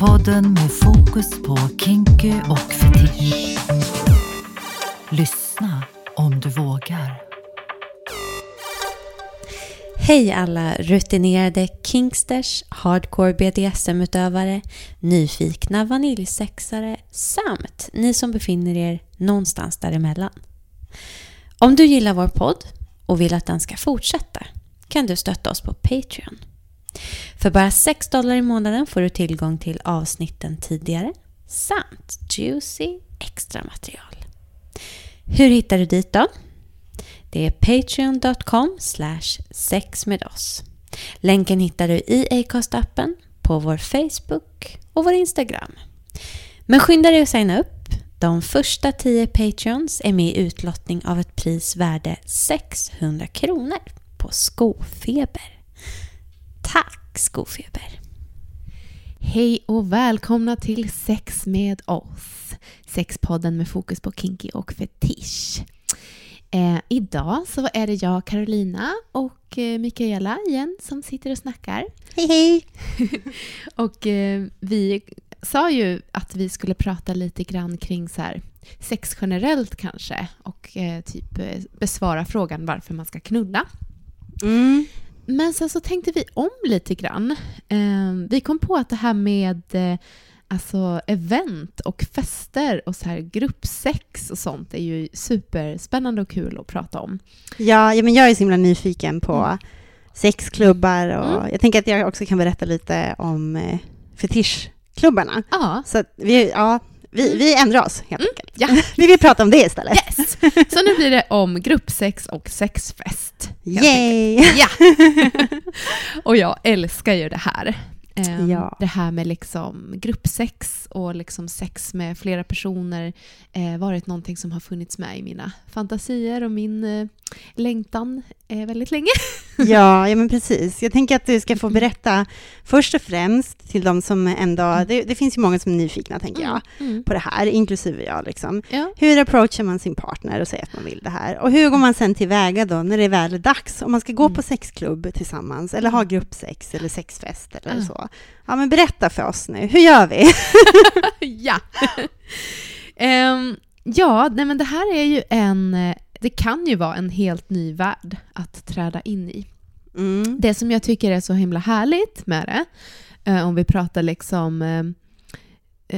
Podden med fokus på kinky och fetisch. Lyssna om du vågar. Hej alla rutinerade kinksters, hardcore BDSM-utövare, nyfikna vaniljsexare samt ni som befinner er någonstans däremellan. Om du gillar vår podd och vill att den ska fortsätta kan du stötta oss på Patreon. För bara 6 dollar i månaden får du tillgång till avsnitten tidigare samt juicy extra material. Hur hittar du dit då? Det är patreon.com sex med oss. Länken hittar du i Acast-appen, på vår Facebook och vår Instagram. Men skynda dig att signa upp. De första 10 Patreons är med i utlottning av ett pris värde 600 kronor på Skofeber. Tack Skofeber! Hej och välkomna till Sex med oss. Sexpodden med fokus på kinky och fetisch. Eh, idag så är det jag, Carolina och eh, Mikaela igen som sitter och snackar. Hej hej! och eh, vi sa ju att vi skulle prata lite grann kring så här, sex generellt kanske och eh, typ eh, besvara frågan varför man ska knulla. Mm. Men sen så tänkte vi om lite grann. Eh, vi kom på att det här med eh, alltså event och fester och så här gruppsex och sånt är ju superspännande och kul att prata om. Ja, ja men jag är så himla nyfiken på mm. sexklubbar och Mm. jag tänker att jag också kan berätta lite om eh, fetischklubbarna. Ja, Så vi, ja, vi, vi ändrar oss helt enkelt. ja. Vi vill prata om det istället. yes! Så nu blir det om gruppsex och sexfest. Yay! Ja! och jag älskar ju det här. Ehm, Ja. Det här med liksom gruppsex och liksom sex med flera personer eh, varit någonting som har funnits med i mina fantasier och min eh, längtan eh, väldigt länge. Ja, ja, men precis. Jag tänker att du ska få berätta först och främst till de som ändå... Det, det finns ju många som är nyfikna, tänker jag, Mm. på det här, inklusive jag. Liksom. Ja. Hur approachar man sin partner och säger att man vill det här? Och hur går man sen tillväga då när det väl är dags? Om man ska gå Mm. på sexklubb tillsammans eller ha gruppsex eller sexfest eller så. Ja, men berätta för oss nu. Hur gör vi? ja. Ehm, ja, nej men det här är ju en... eh, Det kan ju vara en helt ny värld att träda in i. Mm. Det som jag tycker är så himla härligt med det, eh, om vi pratar liksom eh,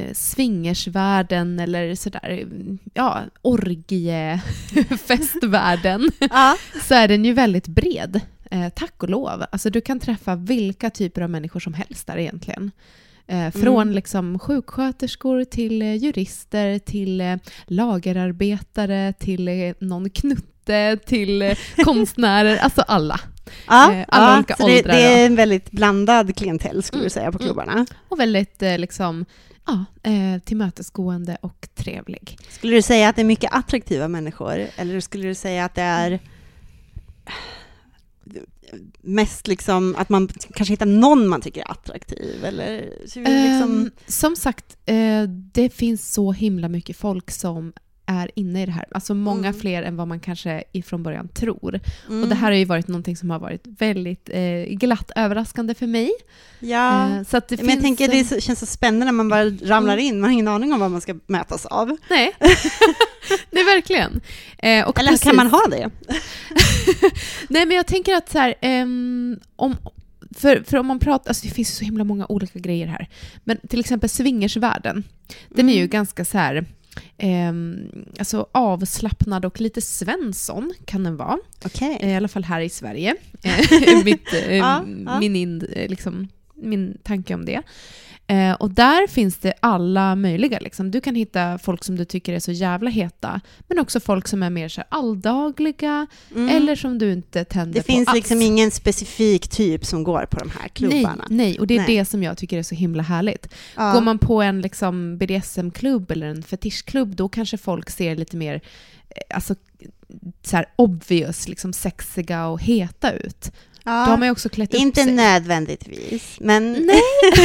eh, swingersvärlden eller sådär, ja, orgiefestvärlden, Ja. så är den ju väldigt bred. Eh, tack och lov. Alltså du kan träffa vilka typer av människor som helst där egentligen. Eh, från Mm. liksom sjuksköterskor till eh, jurister, till eh, lagerarbetare, till eh, någon knutte, till konstnärer, alltså alla. Ja, alla ja, olika så det, åldrar det är en väldigt blandad klientell skulle Mm, du säga på mm. klubbarna. Och väldigt liksom, ja, tillmötesgående och trevlig. Skulle du säga att det är mycket attraktiva människor eller skulle du säga att det är mest liksom att man kanske hittar någon man tycker är attraktiv eller så liksom... um, som sagt, eh, det finns så himla mycket folk som är inne i det här. Alltså många Mm. fler än vad man kanske ifrån början tror. Mm. Och det här har ju varit någonting som har varit väldigt eh, glatt överraskande för mig. Ja, Eh, så att det men jag finns tänker det så, känns så spännande när man bara ramlar Mm. in, man har ingen aning om vad man ska mötas av. Nej, nej verkligen. Eh, och Eller precis- kan man ha det? Nej, men jag tänker att så här, ehm, om, för, för om man pratar, alltså det finns så himla många olika grejer här. Men till exempel swingersvärlden, den är ju Mm. ganska så här, ehm, alltså avslappnad och lite Svensson kan den vara. Okej. Eh, I alla fall här i Sverige. Eh, Mitt, eh, Ja, ja. Min, in, eh, liksom, min tanke om det. Eh, och där finns det alla möjliga. Liksom. Du kan hitta folk som du tycker är så jävla heta, men också folk som är mer så alldagliga, Mm. eller som du inte tänder det på finns alls. liksom ingen specifik typ som går på de här Nej, klubbarna. nej, och det är Nej. det som jag tycker är så himla härligt. Ja. Går man på en liksom BDSM-klubb eller en fetischklubb, då kanske folk ser lite mer eh, alltså, så obvious, liksom sexiga och heta ut. Ja. Då har ju också klätt upp Inte sig. nödvändigtvis, men... Nej.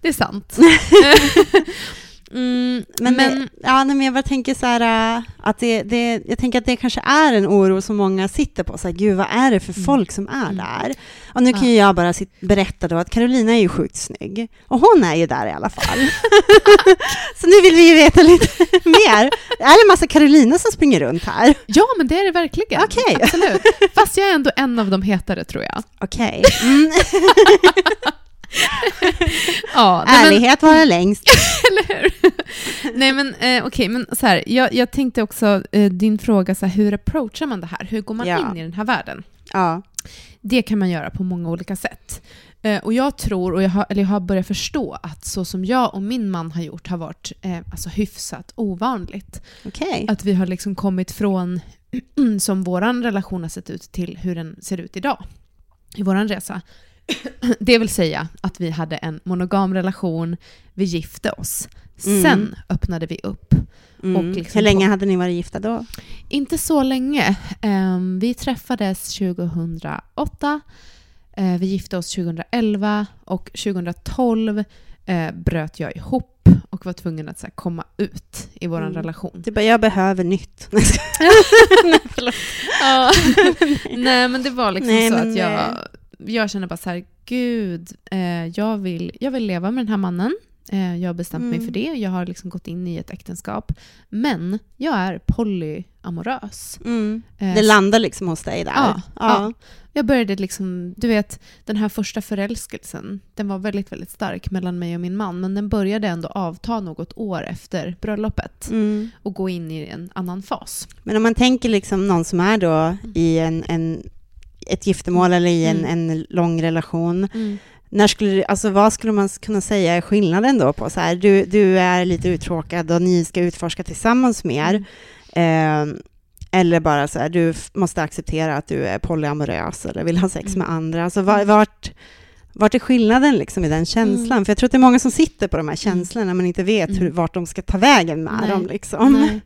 det är sant. Mm, Men, men, det, ja, men jag bara tänker så här, äh, att det, det, jag tänker att det kanske är en oro som många sitter på. Så här, Gud, vad är det för Mm. folk som är Mm. där? Och nu kan ju jag bara sit, berätta då att Carolina är ju sjukt snygg. Och hon är ju där i alla fall. så nu vill vi ju veta lite mer. Det är en massa Carolina som springer runt här. ja, men det är det verkligen. Okej. Absolut. Fast jag är ändå en av de hetare, tror jag. Okej. Mm. Ja, nej, men- Ärlighet vara längst. Eller hur? Nej men eh, okej, men så här, jag, jag tänkte också eh, din fråga, så här, hur approachar man det här? Hur går man Ja. in i den här världen? Ja. Det kan man göra på många olika sätt. Eh, och jag tror, och jag har, eller jag har börjat förstå, att så som jag och min man har gjort har varit eh, alltså hyfsat ovanligt. Okej. Att vi har liksom kommit från som vår relation har sett ut till hur den ser ut idag i vår resa. Det vill säga att vi hade en monogam relation, vi gifte oss. Mm. Sen öppnade vi upp. Mm. liksom Hur länge hade ni varit gifta då? Inte så länge. Ehm, vi träffades 2008, eh, vi gifte oss 2011 och 2012 eh, bröt jag ihop och var tvungen att så här, komma ut i vår Mm. relation. Du bara, jag behöver nytt. Nej, Ja. Nej men det var liksom Nej, så att jag, eh, jag kände bara så här, gud, eh, jag, vill, jag vill leva med den här mannen. Eh, jag har bestämt mig Mm. för det. Jag har liksom gått in i ett äktenskap. Men jag är polyamorös. Mm. Eh, Det landar liksom hos dig där. Ja, ja. Jag började liksom, du vet, den här första förälskelsen, den var väldigt, väldigt stark mellan mig och min man, men den började ändå avta något år efter bröllopet Mm. och gå in i en annan fas. Men om man tänker liksom någon som är då i en, en, ett giftermål eller i en, Mm. en lång relation, när skulle, alltså vad skulle man kunna säga är skillnaden då på så här, du, du är lite uttråkad och ni ska utforska tillsammans mer, Mm. eh, eller bara så här, du måste acceptera att du är polyamorös eller vill ha sex Mm. med andra. Alltså var, vart, vart är skillnaden liksom i den känslan? Mm. För jag tror att det är många som sitter på de här känslorna, men inte vet hur, Mm. vart de ska ta vägen med Nej. dem. Liksom. Nej.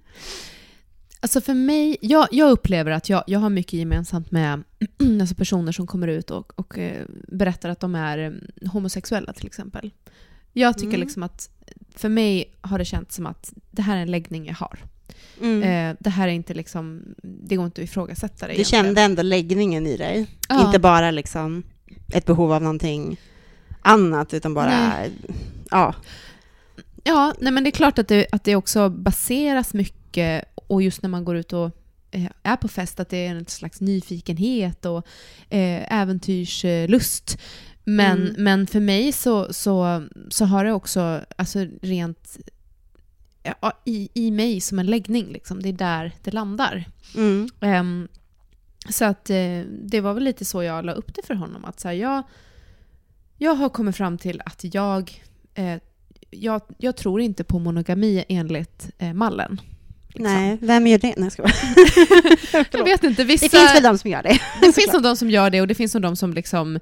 Alltså för mig, jag, jag upplever att jag, jag har mycket gemensamt med alltså personer som kommer ut och, och eh, berättar att de är eh, homosexuella till exempel. Jag tycker Mm. liksom att för mig har det känts som att det här är en läggning jag har. Mm. Eh, det här är inte liksom, det går inte att ifrågasätta det Du egentligen. kände ändå läggningen i dig, Ja. inte bara liksom ett behov av någonting annat, utan bara, ja. Ja, nej men det är klart att det, att det också baseras mycket, och just när man går ut och eh, är på fest, att det är en slags nyfikenhet och eh, äventyrslust. Men, Mm. men för mig så, så, så har det också alltså rent ja, i, i mig som en läggning. Liksom. Det är där det landar. Mm. Ehm, så att eh, det var väl lite så jag la upp det för honom. Att så här, jag, jag har kommit fram till att jag, eh, jag, jag tror inte på monogami enligt eh, mallen. Liksom. Nej, vem gör det? Nej, jag. Jag vet inte, vissa, Det finns väl de som gör det? det finns som de som gör det och det finns som de som liksom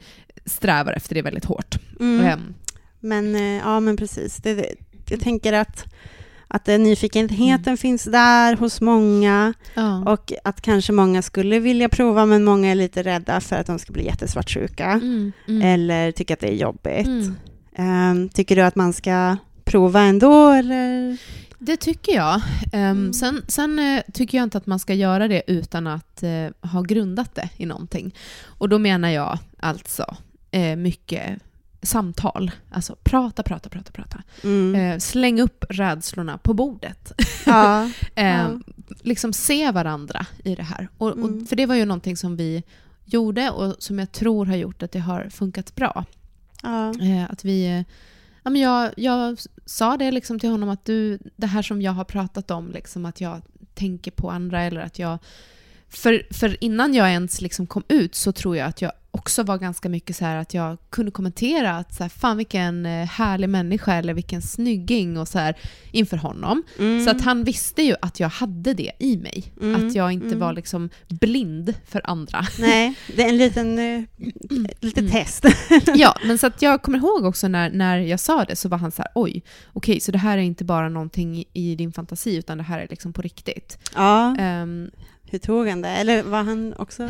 strävar efter det väldigt hårt. Mm. Ehm, Men eh, ja, men precis. Det, det, jag tänker att, att den nyfikenheten Mm. finns där hos många ja. och att kanske många skulle vilja prova, men många är lite rädda för att de ska bli jättesvartsjuka Mm, mm, eller tycker att det är jobbigt. mm. Ehm, tycker du att man ska prova ändå, eller? Det tycker jag. Ehm, Mm. Sen, sen eh, tycker jag inte att man ska göra det utan att eh, ha grundat det i någonting. Och då menar jag alltså eh, mycket samtal. Alltså prata, prata, prata, prata. Mm. Släng upp rädslorna på bordet. Ja. Eh, Ja. Liksom se varandra i det här. Och, Mm. och, för det var ju någonting som vi gjorde och som jag tror har gjort att det har funkat bra. ja. Att vi, ja, men jag, jag sa det liksom till honom att du, det här som jag har pratat om, liksom, att jag tänker på andra eller att jag... För, för innan jag ens liksom kom ut så tror jag att jag också var ganska mycket så här att jag kunde kommentera att så här, fan vilken eh, härlig människa eller vilken snygging och så här inför honom. Mm. Så att han visste ju att jag hade det i mig. Mm, Att jag inte mm. var liksom blind för andra. Nej, det är en liten eh, lite Mm. test. Ja, men så att jag kommer ihåg också när, när jag sa det så var han så här, oj, okej, så det här är inte bara någonting i, din fantasi utan det här är liksom på riktigt. Ja, Ehm, hur tog han det? Eller var han också...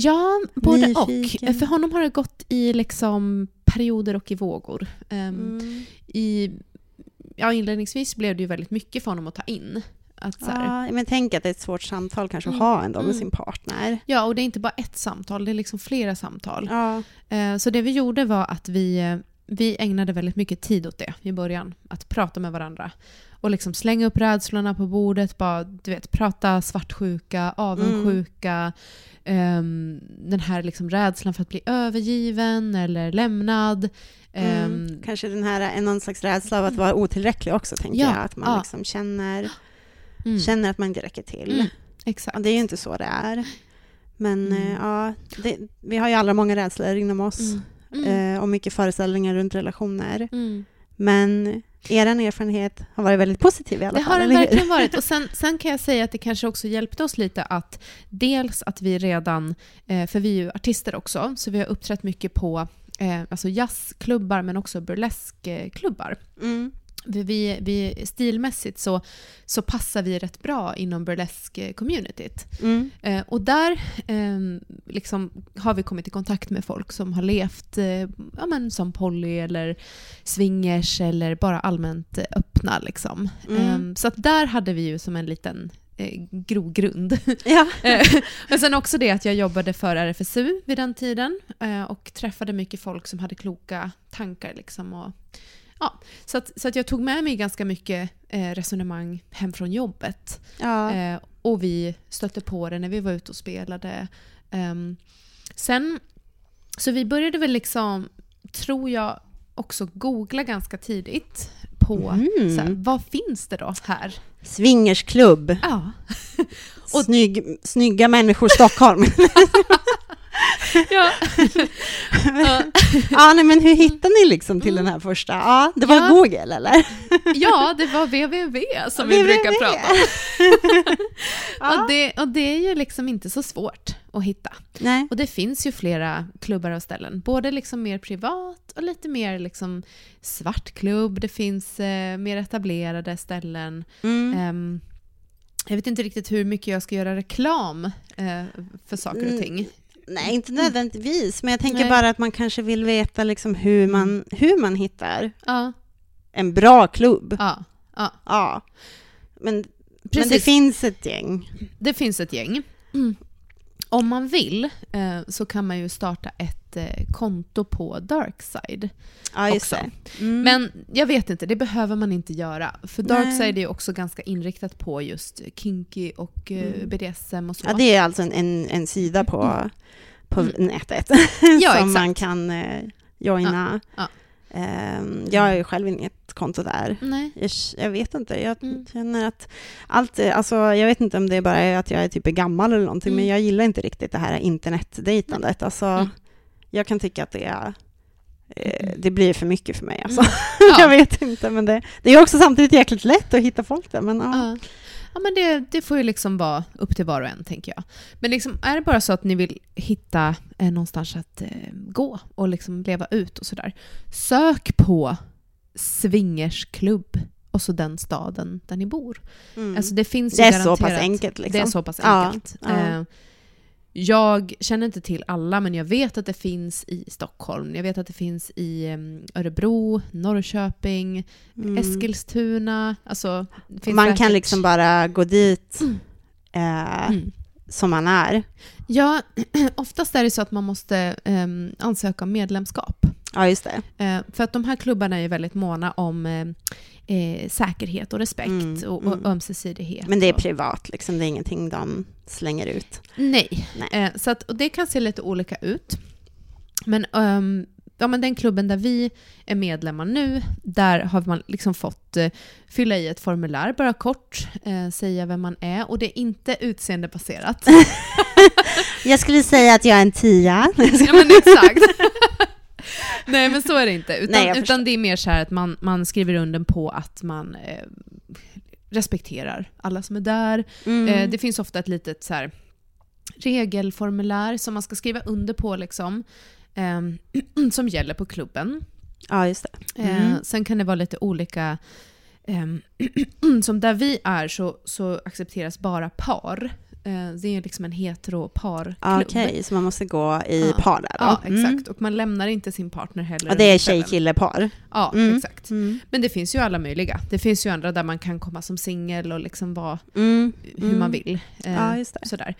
ja, både Nyfiken. och. För honom har det gått i liksom perioder och i vågor. Ehm, Mm. i, ja, inledningsvis blev det ju väldigt mycket för honom att ta in. Att, Ja, men tänk att det är ett svårt samtal kanske att Mm, ha ändå med mm. sin partner. ja, och det är inte bara ett samtal, det är liksom flera samtal. Ja. Eh, Så det vi gjorde var att vi, eh, vi ägnade väldigt mycket tid åt det i början. Att prata med varandra. Och liksom slänga upp rädslorna på bordet. Bara, du vet, prata svartsjuka, avundsjuka. ehm, den här liksom rädslan för att bli övergiven eller lämnad. Mm. Ehm, Kanske den här, är någon slags rädsla av att vara otillräcklig också, tänker Ja, jag. Att man ja. liksom känner, mm, känner att man inte räcker till. Mm, exakt. Ja, det är ju inte så det är. Men Mm. eh, ja, det, vi har ju alla många rädslor inom oss. Mm. Eh, och mycket föreställningar runt relationer. Mm. Men er erfarenhet har varit väldigt positiv i alla Det fall, har den verkligen varit. Och sen, sen kan jag säga att det kanske också hjälpte oss lite att dels att vi redan, eh, för vi är ju artister också, så vi har uppträtt mycket på eh, alltså jazzklubbar men också burleskklubbar. Mm. Vi, vi, stilmässigt så, så passar vi rätt bra inom burlesk-communityt. Mm. Eh, och där eh, liksom har vi kommit i kontakt med folk som har levt eh, ja, men som poly eller swingers eller bara allmänt eh, öppna. Liksom. Mm. Eh, så där hade vi ju som en liten eh, grogrund. Ja. Eh, Men sen också det att jag jobbade för RFSU vid den tiden eh, och träffade mycket folk som hade kloka tankar. Liksom, och, ja, så att, så att jag tog med mig ganska mycket eh, resonemang hem från jobbet. ja. Eh, och vi stötte på det när vi var ute och spelade. Ehm, sen, så vi började väl liksom, tror jag, också googla ganska tidigt på Mm. så här, vad finns det då här? Swingersklubb. Ja. Och Snygg, snygga människor Stockholm. ja. ja. ja, nej, men hur hittade ni liksom till den här första? Ja, det var Ja. Google eller? ja, det var www som vi brukar prata om. Ja. Och, det, och det är ju liksom inte så svårt att hitta. Nej. Och det finns ju flera klubbar och ställen. Både liksom mer privat och lite mer liksom svartklubb. Det finns eh, mer etablerade ställen. Mm. Ehm, jag vet inte riktigt hur mycket jag ska göra reklam eh, för saker och Mm. ting. Nej, inte nödvändigtvis, men jag tänker Nej. bara att man kanske vill veta liksom hur, man, hur man hittar Ja, en bra klubb. ja, ja. Ja. Men, men det finns ett gäng. Det finns ett gäng. Mm. Om man vill eh, så kan man ju starta ett eh, konto på Darkside. Ja, Också. Mm. Men jag vet inte, det behöver man inte göra. För Nej. Darkside är ju också ganska inriktat på just kinky och eh, Mm. BDSM och så. ja, det är alltså en, en, en sida på, på Mm. nätet Ja, som man exakt. kan eh, joina. Ja, Ehm, jag har ju själv inget konto där. Nej. Jag, jag vet inte, jag Mm. känner att allt, är- alltså jag vet inte om det bara är att jag är typ gammal eller någonting, Mm. men jag gillar inte riktigt det här internetdejtandet. Alltså, Mm. jag kan tycka att det är eh, Mm. det blir för mycket för mig alltså. Mm. jag Ja. vet inte, men det, det är också samtidigt jäkligt lätt att hitta folk där. Men, ja. Ja. Ja, men det, det får ju liksom vara upp till var och en, tänker jag. Men liksom, är det bara så att ni vill hitta eh, någonstans att eh, gå och liksom leva ut och sådär, sök på swingersklubb och så den staden där ni bor. Mm. Alltså det finns det är så pass enkelt. Liksom. Det är så pass Ja, enkelt. ja. Eh, Jag känner inte till alla, men jag vet att det finns i Stockholm. Jag vet att det finns i em, Örebro, Norrköping, Mm. Eskilstuna. Alltså, Man säkert- kan liksom bara gå dit Mm. eh, Mm. som man är. Ja, oftast är det så att man måste em, ansöka om medlemskap. Ja, just det. Eh, för att de här klubbarna är ju väldigt måna om eh, eh, säkerhet och respekt Mm, och, och mm. ömsesidighet. Men det är privat, liksom. det är ingenting de slänger ut. Nej. Nej. Eh, så att, och det kan se lite olika ut. Men, ehm, ja, men den klubben där vi är medlemmar nu, där har man liksom fått eh, fylla i ett formulär, bara kort, eh, säga vem man är. Och det är inte utseendebaserat. Jag skulle säga att jag är en tia. ja men exakt. Nej men så är det inte. Utan, Nej, utan det är mer så här att man, man skriver under på att man eh, respekterar alla som är där. Mm. Eh, det finns ofta ett litet så här, regelformulär som man ska skriva under på liksom. ehm, som gäller på klubben. Ja, just det. Eh, Mm. sen kan det vara lite olika... ehm, som där vi är så, så accepteras bara par Eh, det är liksom en heteroparklubb. Ah, Okej, så man måste gå i Ja. par där då? Ja, Mm. exakt. Och man lämnar inte sin partner heller. Och det är tjej-kille-par? Ja, Mm. exakt. Mm. Men det finns ju alla möjliga. Det finns ju andra där man kan komma som singel och liksom vara Mm. hur Mm. man vill. Eh, Ja, just det. Sådär.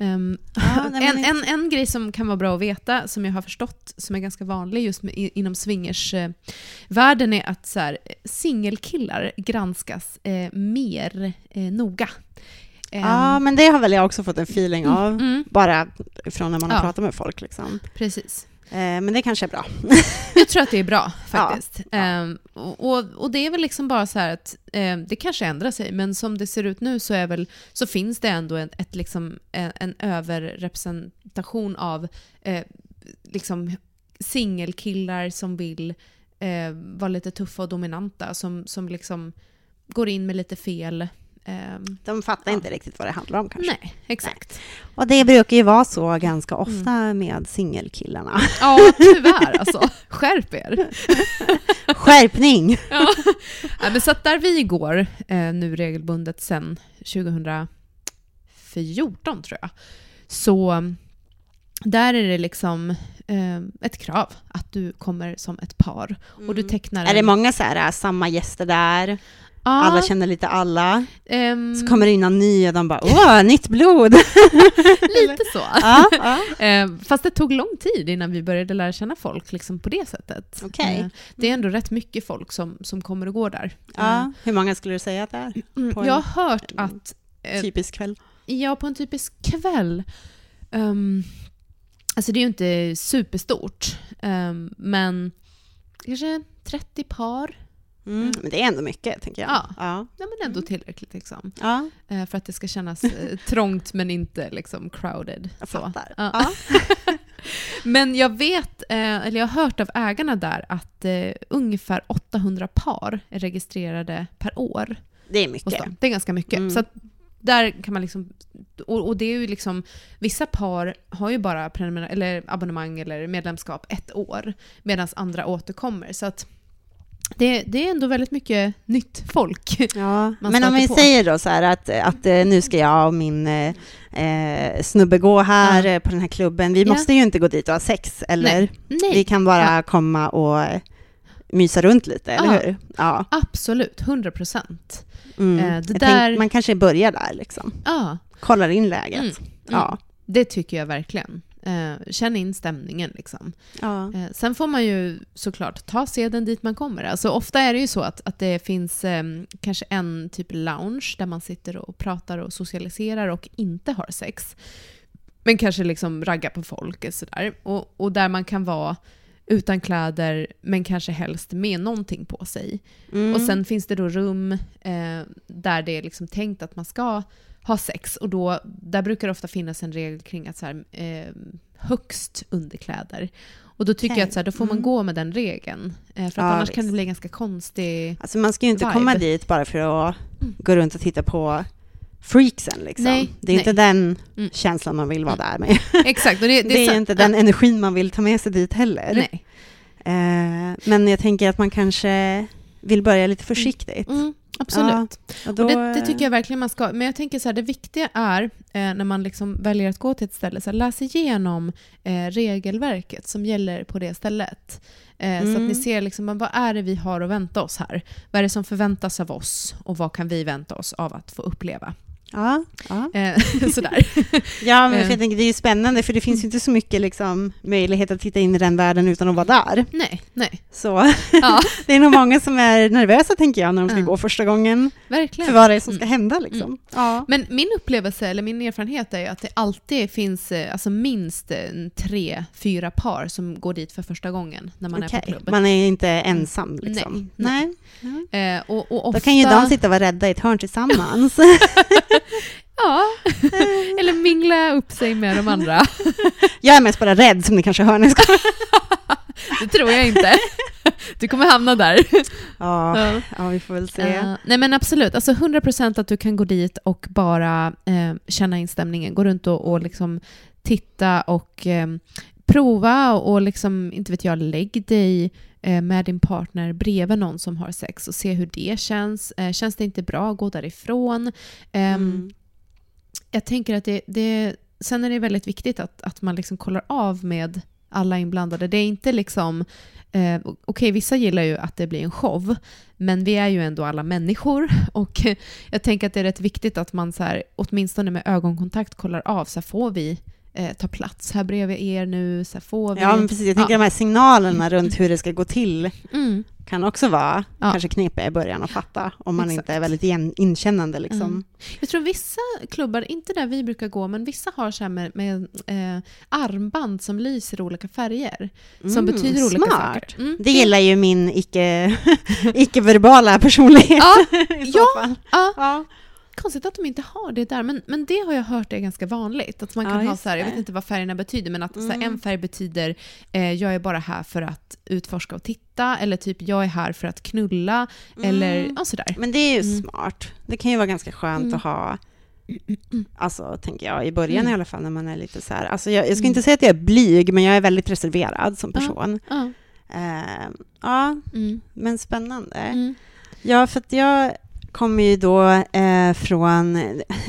Ehm, Ja, nej, en, en, en grej som kan vara bra att veta, som jag har förstått, som är ganska vanlig just med, inom swingers-världen, är att så här, singelkillar granskas eh, mer eh, noga. Ehm, Ja, men det har väl jag också fått en feeling av, mm, bara från när man har Ja. pratat med folk. Liksom. precis. Eh, men det kanske är bra. Jag tror att det är bra faktiskt. Ja. Ehm, och, och, det är väl liksom bara så här att ehm, det kanske ändrar sig, men som det ser ut nu så, är väl, så finns det ändå en, ett, liksom, en, en överrepresentation av eh, liksom singelkillar som vill eh, vara lite tuffa och dominanta, som, som liksom går in med lite fel. Ehm, De fattar Ja. inte riktigt vad det handlar om kanske. nej, exakt. Och det brukar ju vara så ganska ofta med singelkillarna. Ja, tyvärr alltså. Skärp er. Skärpning! Ja. ja, men så att där vi går eh, nu regelbundet sen 2014 tror jag, så mm, där är det liksom eh, ett krav att du kommer som ett par och du tecknar Mm. Är det många så här, samma gäster där? Ja, Alla känner lite alla. ehm, Så kommer det in någon ny och de bara åh, nytt blod! lite så. ja. Eh, fast det tog lång tid innan vi började lära känna folk liksom på det sättet. Okej. Eh, det är ändå rätt mycket folk som, som kommer och går där. ja. Hur många skulle du säga att det är? Mm, jag har hört att eh, Typisk kväll. Ja, på en typisk kväll. Um, alltså det är ju inte superstort, ehm, men kanske 30 par. Mm. Men det är ändå mycket, tänker jag. Ja. ja. Ja, men ändå tillräckligt liksom. ja. Eh, för att det ska kännas eh, trångt men inte liksom crowded. Jag fattar. Ja. Ja. Men jag vet, eh, eller jag har hört av ägarna där att ungefär 800 par är registrerade per år. Det är mycket. Det är ganska mycket. Mm. Så att där kan man liksom... Och, och det är ju liksom... Vissa par har ju bara prenumer- eller abonnemang eller medlemskap ett år, medan andra återkommer. Så att det, det är ändå väldigt mycket nytt folk. Ja, men om vi på. säger då så här att, att eh, nu ska jag och min eh, eh, snubbe gå här Ja. eh, på den här klubben. Vi Ja. måste ju inte gå dit och ha sex, eller? Nej, Vi kan bara komma och mysa runt lite, eller Ja. hur? Ja. absolut. 100 procent. Mm. Eh, det där- tänk, man kanske börjar där, liksom. Ja, Kollar in läget. Mm. Ja. det tycker jag verkligen. Eh, känn in stämningen liksom. ja. Eh, sen får man ju såklart ta seden dit man kommer. Alltså, ofta är det ju så att, att det finns eh, kanske en typ lounge där man sitter och pratar och socialiserar och inte har sex. Men kanske liksom raggar på folk och sådär. Och, och där man kan vara utan kläder men kanske helst med någonting på sig. Mm. Och sen finns det då rum eh, där det är liksom tänkt att man ska ha sex och då, där brukar det ofta finnas en regel kring att så här, eh, högst underkläder. Och då tycker Okej. jag att så här, då får man Mm. gå med den regeln. Eh, för att Ja, annars visst. kan det bli ganska konstig... Alltså man ska ju inte vibe. komma dit bara för att Mm. gå runt och titta på freaksen, liksom. Nej, det är nej. inte den Mm. känslan man vill vara där med. Exakt. Och det, Det, är så- inte den energin man vill ta med sig dit heller. Nej. Eh, men jag tänker att man kanske vill börja lite försiktigt. Mm, absolut. Och då, Och det, det tycker jag verkligen man ska. Men jag tänker så här, det viktiga är eh, när man liksom väljer att gå till ett ställe, så här, läs igenom eh, regelverket som gäller på det stället. Eh, Så att Mm. ni ser liksom, vad är det vi har att vänta oss här? Vad är det som förväntas av oss och vad kan vi vänta oss av att få uppleva? Ja, ja. Eh, sådär. ja men Eh. jag tänker det är ju spännande för det finns ju inte så mycket liksom, möjlighet att titta in i den världen utan att vara där. Nej, nej. Så Ja, det är nog många som är nervösa tänker jag när de ska Ja. gå första gången. verkligen. För vad det är som ska Mm. hända liksom. Ja. Men min upplevelse, eller min erfarenhet är ju att det alltid finns eh, alltså minst eh, tre, fyra par som går dit för första gången när man är Okej, på klubb. Man är inte ensam liksom. Nej, Nej. Eh, och, och ofta... Då kan ju de sitta och vara rädda i ett hörn tillsammans. Ja, eller mingla upp sig med de andra. jag är mest bara rädd som ni kanske hör när jag ska... Det tror jag inte. Du kommer hamna där. Ja, Ja. ja, vi får väl se. Eh, nej men absolut, alltså 100% att du kan gå dit och bara eh, känna in stämningen. Gå runt och, och liksom titta och eh, prova och liksom, inte vet jag, lägg dig eh, med din partner bredvid någon som har sex och se hur det känns. Eh, känns det inte bra, gå därifrån. Ehm, Mm. jag tänker att det, det... Sen är det väldigt viktigt att, att man liksom kollar av med alla inblandade. Det är inte liksom... Eh, Okej, okay, vissa gillar ju att det blir en show, men vi är ju ändå alla människor. Och jag tänker att det är rätt viktigt att man så här, åtminstone med ögonkontakt kollar av, så här, får vi eh, ta plats här bredvid er nu? Så får vi... Ja, men precis. Jag tänker ja. de här signalerna runt hur det ska gå till mm. kan också vara ja. kanske knepiga i början att fatta, om man Exakt. inte är väldigt igen, inkännande. Liksom. Mm. Jag tror vissa klubbar, inte där vi brukar gå, men vissa har så med, med eh, armband som lyser olika färger. Som mm, betyder olika smart. saker. Mm. Det gillar ju min icke, icke-verbala personlighet ja. i så fall. Ja. Konstigt att de inte har det där, men, men det har jag hört är ganska vanligt. Att man kan ja, ha så här, jag vet inte vad färgerna betyder, men att mm. här, en mm. färg betyder eh, jag är bara här för att utforska och titta, eller typ jag är här för att knulla, mm. eller ja, sådär. Men det är ju mm. smart. Det kan ju vara ganska skönt mm. att ha Alltså, tänker jag, i början mm. i alla fall, när man är lite så här... Alltså, jag, jag ska inte säga att jag är blyg, men jag är väldigt reserverad som person. Ja, ja. Uh, ja men spännande. Ja, för att jag kommer ju då eh, från,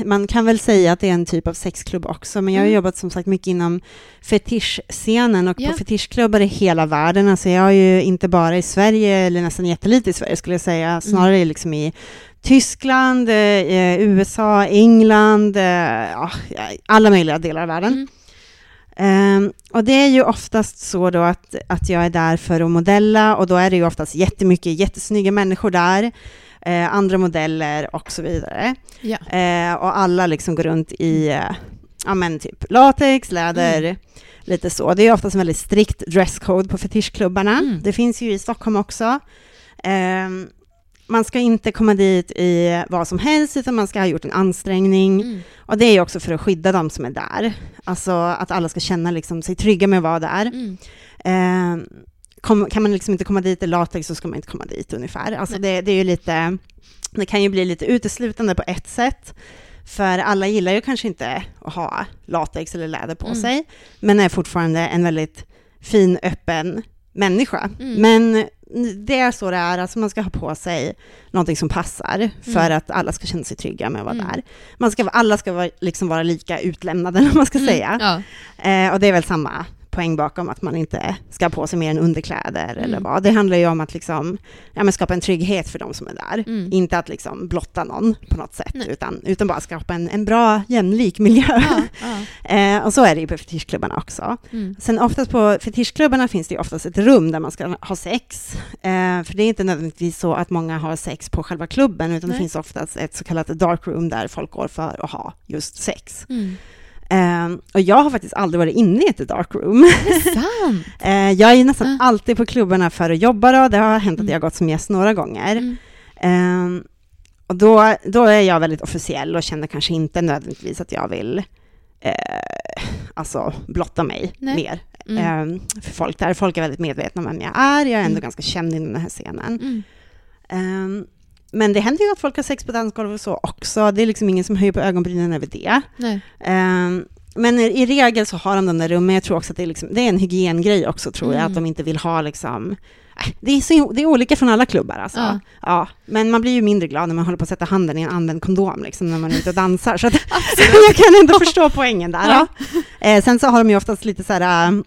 man kan väl säga att det är en typ av sexklubb också, men jag har mm. jobbat som sagt mycket inom fetischscenen och yeah. på fetischklubbar i hela världen. Alltså jag har ju inte bara i Sverige, eller nästan jättelite i Sverige skulle jag säga, mm. snarare mm. liksom i Tyskland, eh, USA, England, eh, alla möjliga delar av världen. Mm. Um, och det är ju oftast så då att, att jag är där för att modella och då är det ju oftast jättemycket jättesnygga människor där eh, andra modeller och så vidare. Ja. Eh, och alla liksom går runt i eh, ja, men typ latex, läder, mm. lite så. Det är oftast en väldigt strikt dresscode på fetischklubbarna. Mm. Det finns ju i Stockholm också. Ehm, man ska inte komma dit i vad som helst, utan man ska ha gjort en ansträngning. Mm. Och det är också för att skydda de som är där. Alltså att alla ska känna liksom sig trygga med att vara där. Mm. Eh, kom, kan man liksom inte komma dit i latex så ska man inte komma dit ungefär. Alltså det, det, är lite, det kan ju bli lite uteslutande på ett sätt. För alla gillar ju kanske inte att ha latex eller läder på mm. sig, men är fortfarande en väldigt fin, öppen människa. Mm. Men det är så det är, alltså man ska ha på sig någonting som passar för mm. att alla ska känna sig trygga med att vara mm. där. Man ska, alla ska vara, liksom vara lika utlämnade, om man ska mm. säga. Ja. Eh, och det är väl samma poäng bakom att man inte ska ha på sig mer än underkläder mm. eller vad. Det handlar ju om att liksom, ja, skapa en trygghet för de som är där. Mm. Inte att liksom blotta någon på något sätt, utan, utan bara skapa en, en bra jämlik miljö. Ja, ja. eh, och så är det ju på fetischklubbarna också. Mm. Sen oftast på fetischklubbarna finns det ju oftast ett rum där man ska ha sex. Eh, för det är inte nödvändigtvis så att många har sex på själva klubben, utan Nej. det finns oftast ett så kallat dark room där folk går för att ha just sex. Mm. Um, och jag har faktiskt aldrig varit inne i ett dark room. uh, jag är nästan uh. alltid på klubbarna för att jobba då. Det har hänt att mm. jag har gått som gäst några gånger. Mm. Um, och då, då är jag väldigt officiell och känner kanske inte nödvändigtvis att jag vill uh, alltså blotta mig Nej. mer mm. um, för folk där. Folk är väldigt medvetna om vem jag är. Jag är ändå mm. ganska känd inom den här scenen. Men det händer ju att folk har sex på dansgolv och så också. Det är liksom ingen som höjer på ögonbrynen över det. Um, men i, regel så har de de där rummen. Jag tror också att det är, liksom, det är en hygiengrej också, tror mm. jag, att de inte vill ha liksom... Äh, det är, så, det är olika från alla klubbar alltså. Ja. ja. Men man blir ju mindre glad när man håller på att sätta handen i en använd kondom, liksom, när man är ute och dansar. Så att, jag kan ändå förstå poängen där. Ja. Eh, sen så har de ju oftast lite så här eh,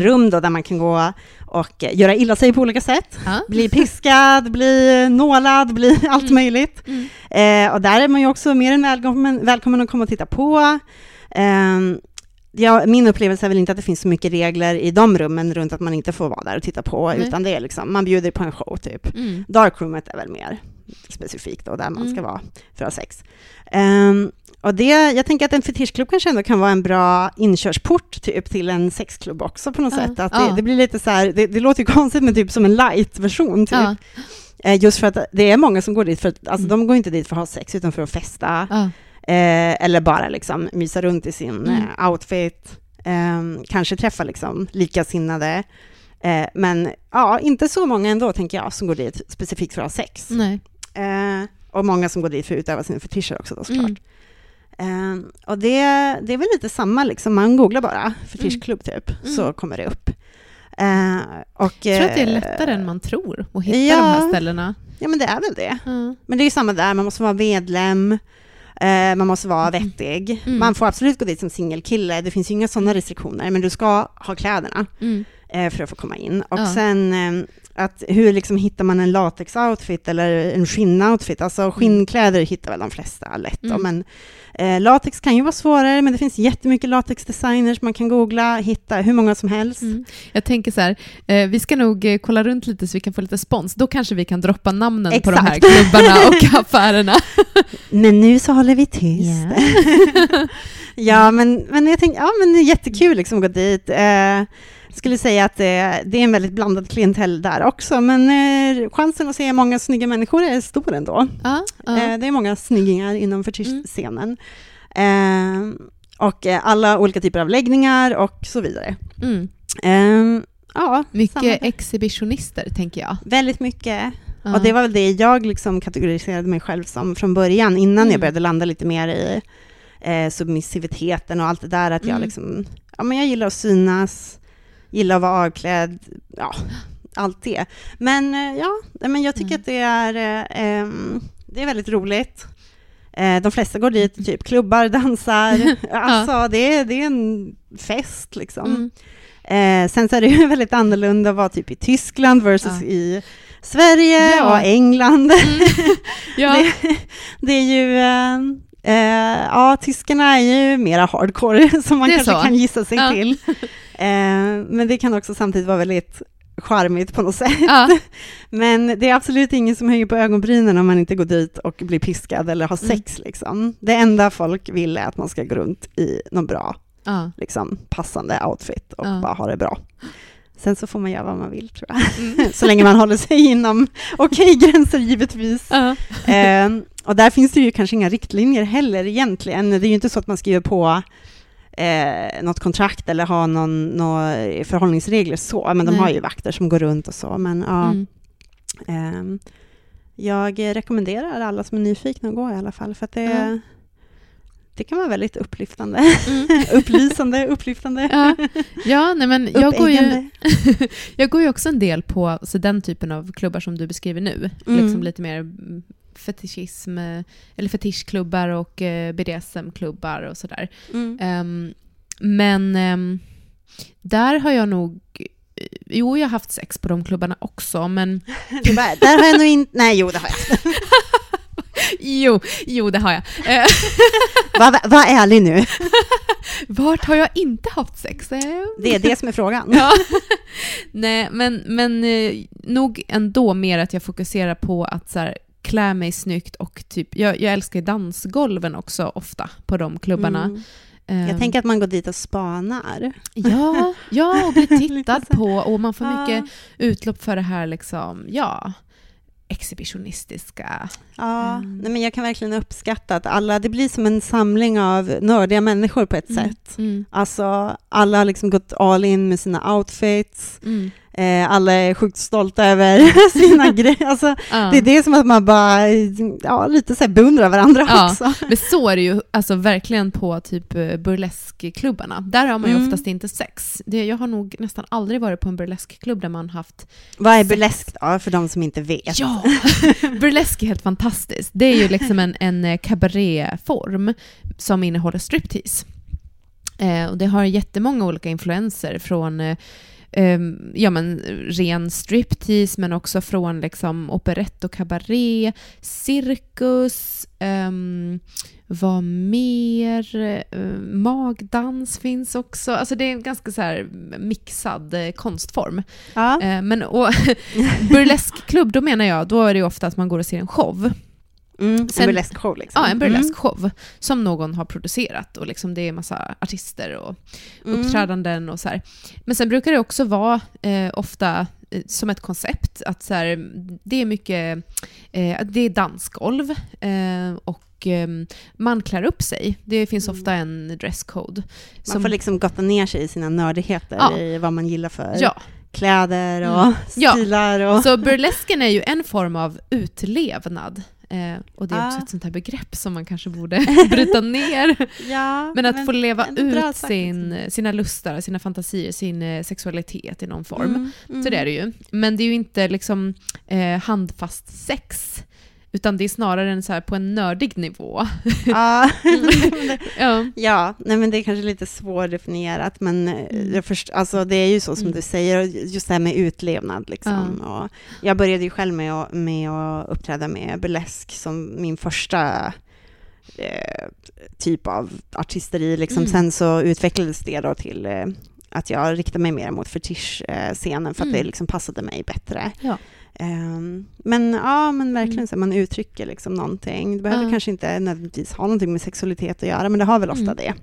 rum då, där man kan gå och göra illa sig på olika sätt. Ja. Bli piskad, bli nålad, bli allt mm. möjligt. Mm. Eh, och där är man ju också mer än välkommen, välkommen att komma och titta på. Eh, ja, min upplevelse är väl inte att det finns så mycket regler i de rummen runt att man inte får vara där och titta på, Nej. utan det är liksom, man bjuder på en show typ. Mm. Darkroomet är väl mer specifikt då, där man ska mm. vara för att ha sex. Um, och det, jag tänker att en fetischklubb kanske ändå kan vara en bra inkörsport typ, till en sexklubb också på något ja, sätt. Att det, det, blir lite så här, det, det, låter ju konstigt men typ som en light-version. Typ. Eh, just för att det är många som går dit för att, alltså mm. de går inte dit för att ha sex utan för att festa. Eh, eller bara liksom mysa runt i sin mm. eh, outfit. Ehm, kanske träffa liksom likasinnade. Eh, men ja, inte så många ändå tänker jag som går dit specifikt för att ha sex. Eh, och många som går dit för att utöva sina fetischer också då såklart. Mm. Um, och det, det är väl lite samma, liksom. man googlar bara fetischklubb mm. typ, mm. så kommer det upp. Uh, och, jag tror att det är lättare uh, än man tror att hitta ja, de här ställena. Ja, men det är väl det. Mm. Men det är ju samma där, man måste vara medlem. Eh, man måste vara vettig. Mm. Man får absolut gå dit som singelkille, det finns ju inga sådana restriktioner, men du ska ha kläderna Mm. eh, för att få komma in. Och Ja. sen eh, att hur liksom hittar man en latex-outfit eller en skinn-outfit? Alltså skinnkläder hittar väl de flesta lätt Mm. men eh, latex kan ju vara svårare, men det finns jättemycket latexdesigners man kan googla, hitta hur många som helst. Mm. Jag tänker så här, eh, vi ska nog eh, kolla runt lite så vi kan få lite spons. Då kanske vi kan droppa namnen på de här Exakt. klubbarna och affärerna. Men nu så håller vi tyst. ja, men, men jag tänkte, ja men det är jättekul liksom att gå dit. Eh, skulle säga att det, det är en väldigt blandad klientell där också, men eh, chansen att se många snygga människor är stor ändå. Ja. Eh, det är många snyggingar inom fetischscenen. Eh, och eh, alla olika typer av läggningar och så vidare. Mm. Eh, ja, Mycket samma- exhibitionister, tänker jag. väldigt mycket. Ja. Och det var väl det jag liksom kategoriserade mig själv som från början, innan Mm. jag började landa lite mer i eh, submissiviteten och allt det där, att jag Mm. liksom, ja men jag gillar att synas, gillar att vara avklädd, ja, allt det. Men eh, ja, men jag tycker Mm. att det är, eh, det är väldigt roligt. Eh, de flesta går dit, typ klubbar, dansar, alltså det, är, det är en fest liksom. Mm. Eh, sen så är det ju väldigt annorlunda att vara typ i Tyskland versus Ja. i Sverige Ja. och England. Mm. Ja. det, det är ju, eh, eh, ja, tyskarna är ju mera hardcore, som man Det kanske så. kan gissa sig Ja. till. Eh, men det kan också samtidigt vara väldigt charmigt på något sätt. Ja. Men det är absolut ingen som höjer på ögonbrynen om man inte går dit och blir piskad eller har Mm. sex. Liksom. Det enda folk vill är att man ska gå runt i någon bra Ja. liksom, passande outfit och Ja. bara ha det bra. Sen så får man göra vad man vill tror jag. Mm. så länge man håller sig inom okej gränser givetvis. Eh, och där finns det ju kanske inga riktlinjer heller egentligen. Det är ju inte så att man skriver på eh, något kontrakt eller har någon, några förhållningsregler så, men de Nej. har ju vakter som går runt och så. Men ja, Mm. ehm, jag rekommenderar alla som är nyfikna att gå i alla fall, för att det, Ja. det kan vara väldigt upplyftande. Mm. Upplysande, upplyftande, Ja. ja, nej men jag går, ju, jag går ju också en del på så den typen av klubbar som du beskriver nu. Mm. Liksom lite mer mm, fetischism, eh, eller fetischklubbar och eh, BDSM-klubbar och sådär. Mm. Ehm, men ehm, där har jag nog... eh, Jo, jag har haft sex på de klubbarna också, men... Bara, Där har jag nog inte... Nej, jo, det har jag. Jo, jo det har jag. Var, var ärlig nu. vart har jag inte haft sex? Det är det som är frågan. Ja. Nej, men, men nog ändå mer att jag fokuserar på att så här, klä mig snyggt och typ, jag, jag älskar dansgolven också ofta på de klubbarna. Mm. Ehm, Jag tänker att man går dit och spanar. Ja, ja, och blir tittad på och man får mycket utlopp för det här liksom, ja, exhibitionistiska. Ja, Mm. nej, men jag kan verkligen uppskatta att alla, det blir som en samling av nördiga människor på ett Mm. sätt. Mm. Alltså, alla har liksom gått all in med sina outfits, Mm. Eh, alla är sjukt stolta över sina grejer. Alltså, Ja. Det är det som att man bara, ja, lite så här beundrar varandra Ja. också. Men så är det ju alltså, verkligen på typ eh, burleskklubbarna. Där har man ju Mm. oftast inte sex. Det, jag har nog nästan aldrig varit på en burleskklubb där man haft... Vad är burlesk då, för de som inte vet? Ja! Burlesk är helt fantastiskt. Det är ju liksom en, en eh, cabaretform som innehåller striptease. Eh, och det har jättemånga olika influenser från eh, ehm, ja, men, ren striptease men också från liksom, operett och cabaret, cirkus, um, vad mer? Eh, magdans finns också. Alltså det är en ganska så här mixad eh, konstform. Ja. Eh, men och, burleskklubb, då menar jag, då är det ofta att man går och ser en show. Mm, Sen- en burleskshow liksom. Ja, en burleskshow som någon har producerat och liksom det är massa artister och Mm. uppträdanden och så här. Men sen brukar det också vara eh, ofta eh, som ett koncept att så här, det är mycket, eh, det är dansgolv eh, och eh, man klär upp sig. Det finns Mm. ofta en dresscode. Man får liksom gotta ner sig i sina nördigheter, Ja. i vad man gillar för Ja, kläder och Mm. Ja. stilar. Och... så burlesken är ju en form av utlevnad. Eh, och det är också Ah. ett sånt här begrepp som man kanske borde bryta ner. ja, Men att få leva ut sin, liksom. sina lustar, sina fantasier, sin eh, sexualitet i någon form. Mm, mm. Så det är det ju. Men det är ju inte liksom eh, handfast sex. Utan det är snarare en så här på en nördig nivå. Ja. ja. ja, nej men det är kanske lite svårdefinierat, men eh, Mm. jag först, alltså det är ju så som Mm. du säger, just det här med utlevnad liksom. Och jag började ju själv med att, med att uppträda med burlesk som min första eh, typ av artisteri. Liksom. Mm. Sen så utvecklades det då till eh, att jag riktade mig mer mot fetischscenen för att Mm. det liksom passade mig bättre. Ja. Ehm, men ja, men verkligen Mm. så man uttrycker liksom någonting. Det behöver Ja. kanske inte nödvändigtvis ha någonting med sexualitet att göra, men det har väl ofta Mm. det.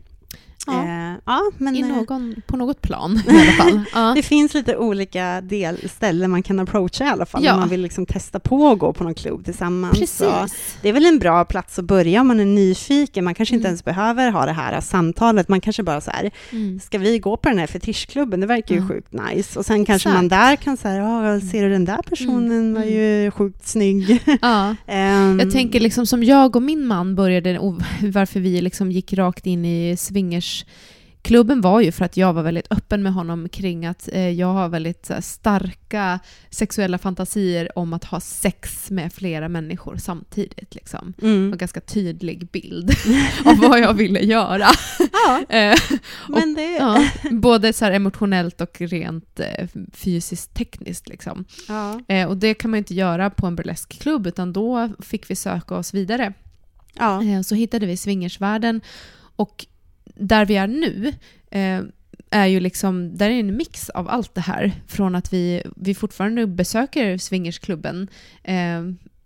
Ja. Eh, ja, men I eh, någon, på något plan i alla fall. Ja. det finns lite olika del, ställen man kan approacha i alla fall, Ja. om man vill liksom testa på att gå på någon klubb tillsammans. Precis. det är väl en bra plats att börja om man är nyfiken. Man kanske inte Mm. ens behöver ha det här samtalet. Man kanske bara så här, Mm. ska vi gå på den här fetischklubben? Det verkar ju Ja. sjukt nice. Och sen kanske man där kan säga, ja, ser du den där personen Mm. var ju sjukt snygg. Ja. Ehm, Jag tänker liksom som jag och min man började, varför vi liksom gick rakt in i swingersklubben var ju för att jag var väldigt öppen med honom kring att eh, jag har väldigt här, starka sexuella fantasier om att ha sex med flera människor samtidigt. Liksom. mm. Och ganska tydlig bild av vad jag ville göra. Ja, Eh, men det... ja, både så emotionellt och rent eh, fysiskt tekniskt. Liksom. Ja. Eh, och det kan man inte göra på en burleskklubb utan då fick vi söka oss vidare. Ja. Eh, så hittade vi swingersvärlden och där vi är nu eh, är ju liksom, där är en mix av allt det här. Från att vi, vi fortfarande besöker swingersklubben, eh,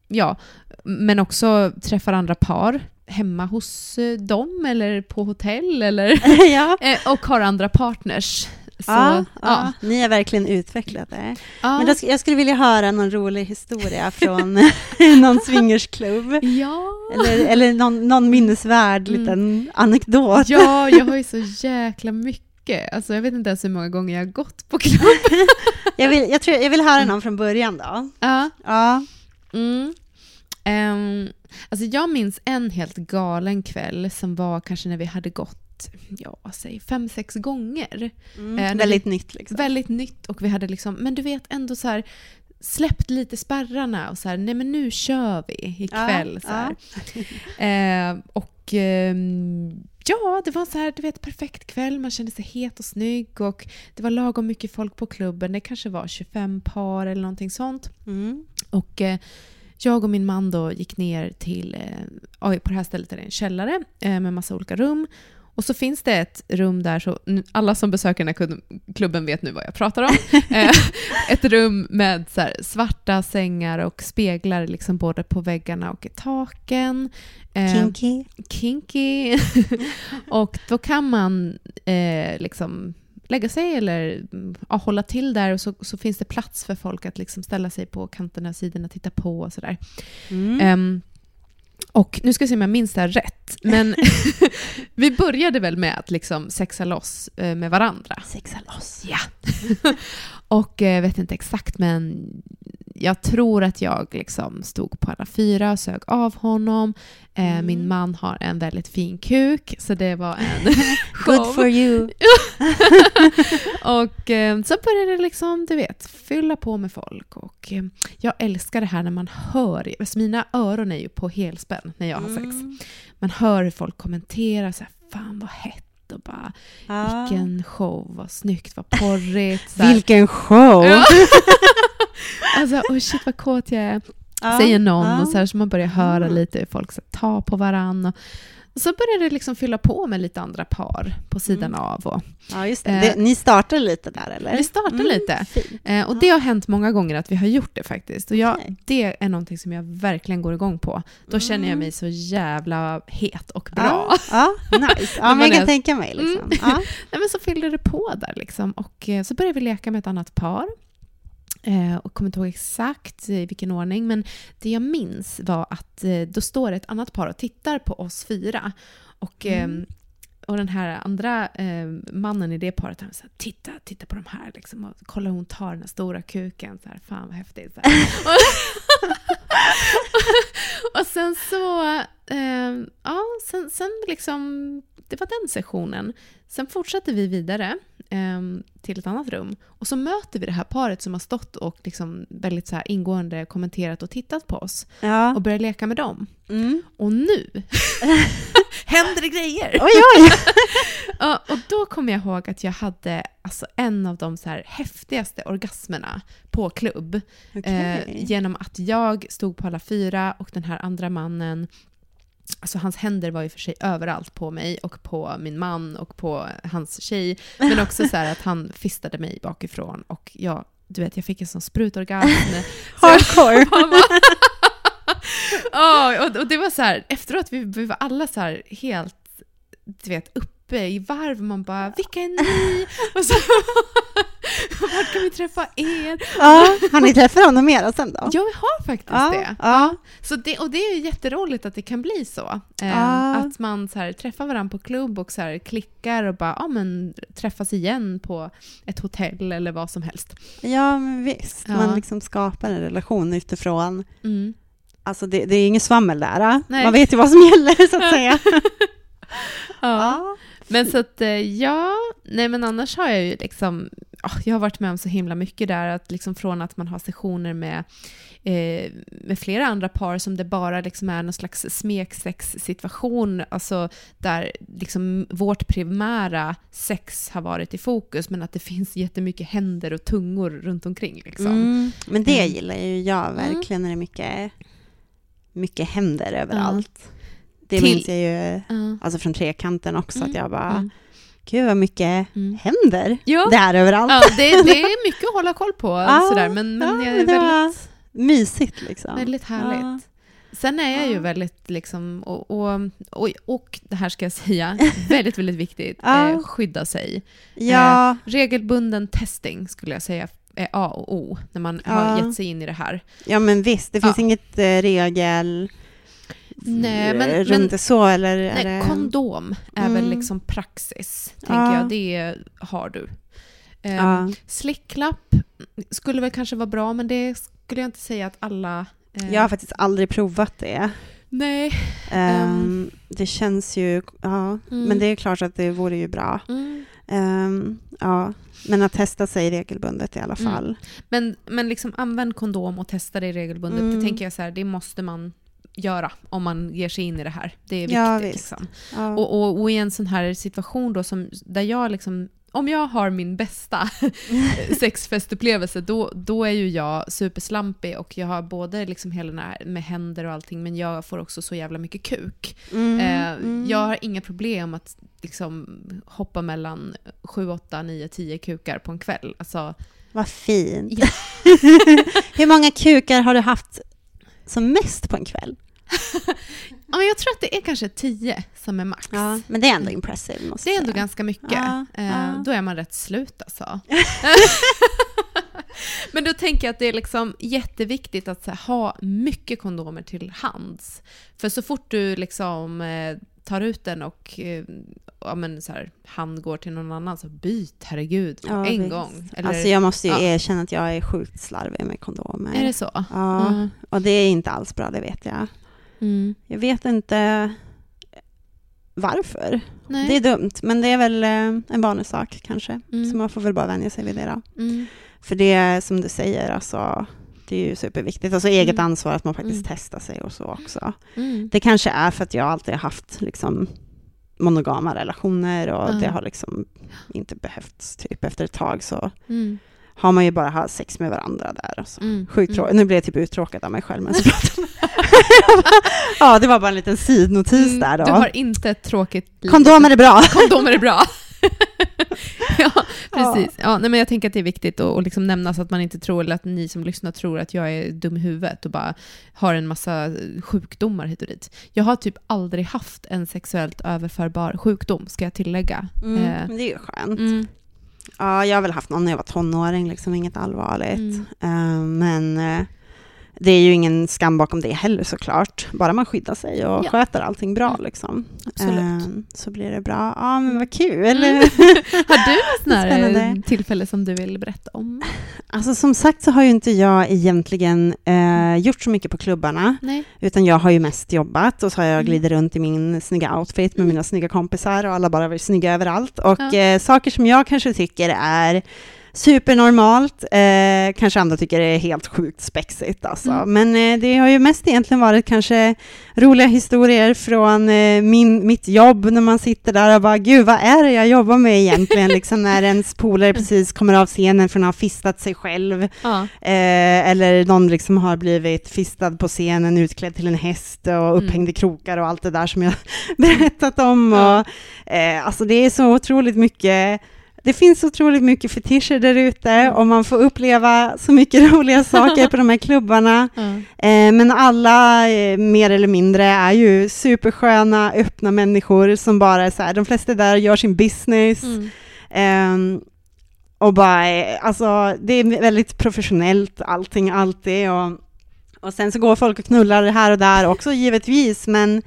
ja, men också träffar andra par hemma hos eh, dem eller på hotell eller, ja. eh, och har andra partners. Så, ja, ja. ni har verkligen utvecklat det. Ja. Men då, jag skulle vilja höra någon rolig historia från någon swingersklubb. ja. Eller, eller någon, någon minnesvärd Mm. liten anekdot. Ja, jag har ju så jäkla mycket. Alltså, jag vet inte ens hur många gånger jag har gått på klubb. Jag, vill, jag, tror, jag vill höra någon från början då. Ja. Ja. Mm. Ehm, alltså jag minns en helt galen kväll som var kanske när vi hade gått, ja, säg fem, sex gånger. Mm, Eh, väldigt nytt liksom. Väldigt nytt och vi hade liksom, men du vet ändå så här släppt lite spärrarna och så här, nej men nu kör vi ikväll. Ja, så här. Eh, och ehm, ja, det var så här, du vet, perfekt kväll. Man kände sig het och snygg och det var lagom mycket folk på klubben. Det kanske var 25 par eller någonting sånt. Mm. Och eh, jag och min man då gick ner till, eh, på det här stället är det en källare eh, med massa olika rum. Och så finns det ett rum där, så alla som besöker den här klubben vet nu vad jag pratar om. eh, ett rum med så svarta sängar och speglar liksom både på väggarna och i taken. Eh, Kinky. kinky. och då kan man eh, liksom lägga sig eller mm, ja, hålla till där och så, så finns det plats för folk att liksom ställa sig på kanterna, sidorna, titta på och sådär. Mm. Ehm, och nu ska jag se om jag minns det här rätt, men vi började väl med att liksom sexa loss eh, med varandra. Sexa loss. Ja. och jag vet inte exakt, men jag tror att jag liksom stod på alla fyra och sög av honom. Eh, Mm. Min man har en väldigt fin kuk, så det var en show. Good for you. och eh, så började det liksom, du vet, fylla på med folk. Och eh, jag älskar det här när man hör, alltså mina öron är ju på helspänn när jag har sex. Mm. Man hör hur folk kommenterar så här, fan vad hett och bara Ja. vilken show, vad snyggt, vad porrigt. Vilken show! Ja. alltså, oh shit vad kåt jag är, Ja, säger någon. Och så, här, så man börjar höra lite hur folk så tar på varann. Och, och så börjar det liksom fylla på med lite andra par på sidan Mm. av. Och, Ja, just det. Eh, det. Ni startade lite där, eller? Vi startade lite. fint. eh, och det har hänt många gånger att vi har gjort det faktiskt. Och jag, Okej. det är någonting som jag verkligen går igång på. Då känner jag Mm. mig så jävla het och bra. Ja, ja nice. Ja, men jag är- kan tänka mig. Liksom. Mm. Ja. Nej, men så fyllde det på där liksom. Och eh, så började vi leka med ett annat par. Eh, och kommer inte ihåg exakt i vilken ordning, men det jag minns var att eh, då står ett annat par och tittar på oss fyra. Och, Mm. eh, och den här andra eh, mannen i det paret, han sa titta, titta på de här liksom, och kolla hon tar den här stora kuken. Så här, Fan vad häftigt. Och sen så, eh, ja, sen, sen liksom det var den sessionen. Sen fortsatte vi vidare eh, till ett annat rum. Och så möter vi det här paret som har stått och liksom väldigt så ingående kommenterat och tittat på oss. Ja. Och börjar leka med dem. Mm. Och nu händer det grejer! Oj, oj! Ja, och då kommer jag ihåg att jag hade alltså, en av de så här häftigaste orgasmerna på klubb. Eh, Okej. genom att jag stod på alla fyra och den här andra mannen Alltså hans händer var ju för sig överallt på mig och på min man och på hans tjej. Men också så att han fistade mig bakifrån och jag, du vet, jag fick en sån sprutorgasm. Hardcore. Ja, och, och det var så här, efteråt vi, vi var alla så här helt, du vet, uppe i varv. Man bara, vilka är ni? Och så, vart kan vi träffa er? Ja, har ni träffat honom mer sen då? Ja, vi har faktiskt Ja, det. ja. Så det. Och det är ju jätteroligt att det kan bli så. Eh, Ja. Att man så här, träffar varandra på klubb och så här, klickar och bara ja, men, träffas igen på ett hotell eller vad som helst. Ja, men visst. Man liksom skapar en relation utifrån. Mm. Alltså det, det är inget svammel där. Nej. Man vet ju vad som gäller så att säga. Ja. Men så att, eh, ja, nej men annars har jag ju liksom, jag har varit med om så himla mycket där, att liksom från att man har sessioner med, eh, med flera andra par som det bara liksom är någon slags smeksex-situation, alltså där liksom vårt primära sex har varit i fokus, men att det finns jättemycket händer och tungor runt omkring. Liksom. Mm. Men det Mm. gillar ju jag verkligen när det är mycket, mycket händer överallt. Det Till- minns jag ju alltså från trekanten också, Mm. att jag bara, Mm. Gud vad mycket Mm. händer Ja. där överallt. Ja, det, det är mycket att hålla koll på, Ja, sådär, men, men ja, det väldigt... Mysigt liksom. Väldigt härligt. Sen är jag ju väldigt, liksom, och, och, och, och det här ska jag säga, väldigt, väldigt viktigt, eh, skydda sig. Ja, Regelbunden testing skulle jag säga är A och O när man har gett sig in i det här. ja, men visst, det finns inget eh, regel Nej, men- runt men- det så, eller Nej, det... kondom är väl Mm. liksom praxis, tänker Ja. jag. Det har du. Eh, Ja. Slicklapp skulle väl kanske vara bra, men det skulle jag inte säga att alla... eh, Jag har faktiskt aldrig provat det. Nej. Ehm, det känns ju, ja, Mm. men det är klart att det vore ju bra. Mm. Ehm, ja, men att testa sig regelbundet i alla Mm. fall. Men, men liksom använd kondom och testa det regelbundet. Mm. Det tänker jag så här, det måste man göra om man ger sig in i det här. Det är viktigt. Ja, liksom. Ja. och, och, och i en sån här situation då som, där jag liksom om jag har min bästa sexfestupplevelse, då, då är ju jag superslampig och jag har både liksom hela med händer och allting, men jag får också så jävla mycket kuk. Mm, Eh, mm. Jag har inga problem att liksom hoppa mellan 7, 8, 9, 10 kukar på en kväll. Alltså, Vad fint. Ja. Hur många kukar har du haft som mest på en kväll? ja, jag tror att det är kanske 10 som är max. Ja, men det är ändå impressive. Måste Det är ändå säga. ganska mycket. Ja, Eh, ja. Då är man rätt slut alltså. Men då tänker jag att det är liksom jätteviktigt att här, ha mycket kondomer till hands. För så fort du liksom eh, tar ut den och eh, ja, men så här, han går till någon annan så byt, herregud, Ja, en visst. gång. Eller, Alltså jag måste ju Ja. erkänna att jag är sjukt slarvig med kondomer. Är det så? Ja, Ja. och det är inte alls bra, det vet jag. Mm. Jag vet inte varför. Nej. Det är dumt, men det är väl eh, en vanesak kanske. Mm. Så man får väl bara vänja sig vid det då. Mm. För det är som du säger, alltså, det är ju superviktigt. Alltså eget Mm. ansvar att man faktiskt Mm. testar sig och så också. Mm. Det kanske är för att jag alltid har haft liksom monogama relationer och det har liksom inte behövts typ efter ett tag så. Har man ju bara haft sex med varandra där. Alltså. Mm. Sjukt Mm. Nu blev jag typ uttråkad av mig själv. Men ja, det var bara en liten sidnotis Mm, där då. Du har inte ett tråkigt liv. Kondomer är bra. Kondomer är bra. ja, precis. Ja, nej, men jag tänker att det är viktigt att, att liksom nämna så att man inte tror, eller att ni som lyssnar tror att jag är dum i huvudet och bara har en massa sjukdomar hit och dit. Jag har typ aldrig haft en sexuellt överförbar sjukdom, ska jag tillägga. Mm, Eh, men det är ju skönt. mm, Ja, jag har väl haft någon när jag var tonåring, liksom inget allvarligt. Mm. Eh, men eh, det är ju ingen skam bakom det heller såklart. Bara man skyddar sig och Ja. sköter allting bra Mm. liksom. Absolut. Ehm, så blir det bra. Ja, men vad kul. Mm. Har du något här Spännande. eh, tillfälle som du vill berätta om? Alltså som sagt så har ju inte jag egentligen eh, gjort så mycket på klubbarna, Nej. utan jag har ju mest jobbat och så har jag Mm. glidit runt i min snygga outfit med Mm. mina snygga kompisar och alla bara varit snygga överallt. Och Ja. eh, saker som jag kanske tycker är supernormalt, eh, kanske andra tycker är helt sjukt spexigt alltså. Mm. Men eh, det har ju mest egentligen varit kanske roliga historier från eh, min, mitt jobb när man sitter där och bara gud vad är det jag jobbar med egentligen liksom när ens polare precis kommer av scenen från att ha fistat sig själv Ja. Eh, eller någon liksom har blivit fistad på scenen, utklädd till en häst och upphängd i krokar och allt det där som jag berättat om. Ja. Och, eh, alltså det är så otroligt mycket det finns otroligt mycket fetischer där ute och man får uppleva så mycket roliga saker på de här klubbarna. Ja. Eh, men alla, eh, mer eller mindre, är ju supersköna, öppna människor som bara är så här, de flesta där gör sin business. Mm. Ehm, och bara, eh, alltså det är väldigt professionellt allting alltid och, och sen så går folk och knullar här och där också givetvis men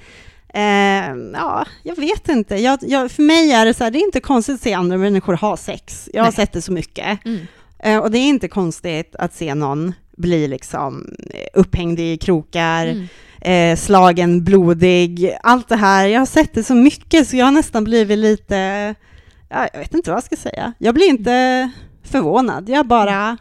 ehm, ja, jag vet inte. Jag, jag, för mig är det så här, det är inte konstigt att se andra människor ha sex. Jag har Nej. sett det så mycket. Mm. Eh, och det är inte konstigt att se någon bli liksom eh, upphängd i krokar, Mm. eh, slagen, blodig, allt det här. Jag har sett det så mycket så jag har nästan blivit lite, ja, jag vet inte vad jag ska säga. Jag blir inte förvånad, jag bara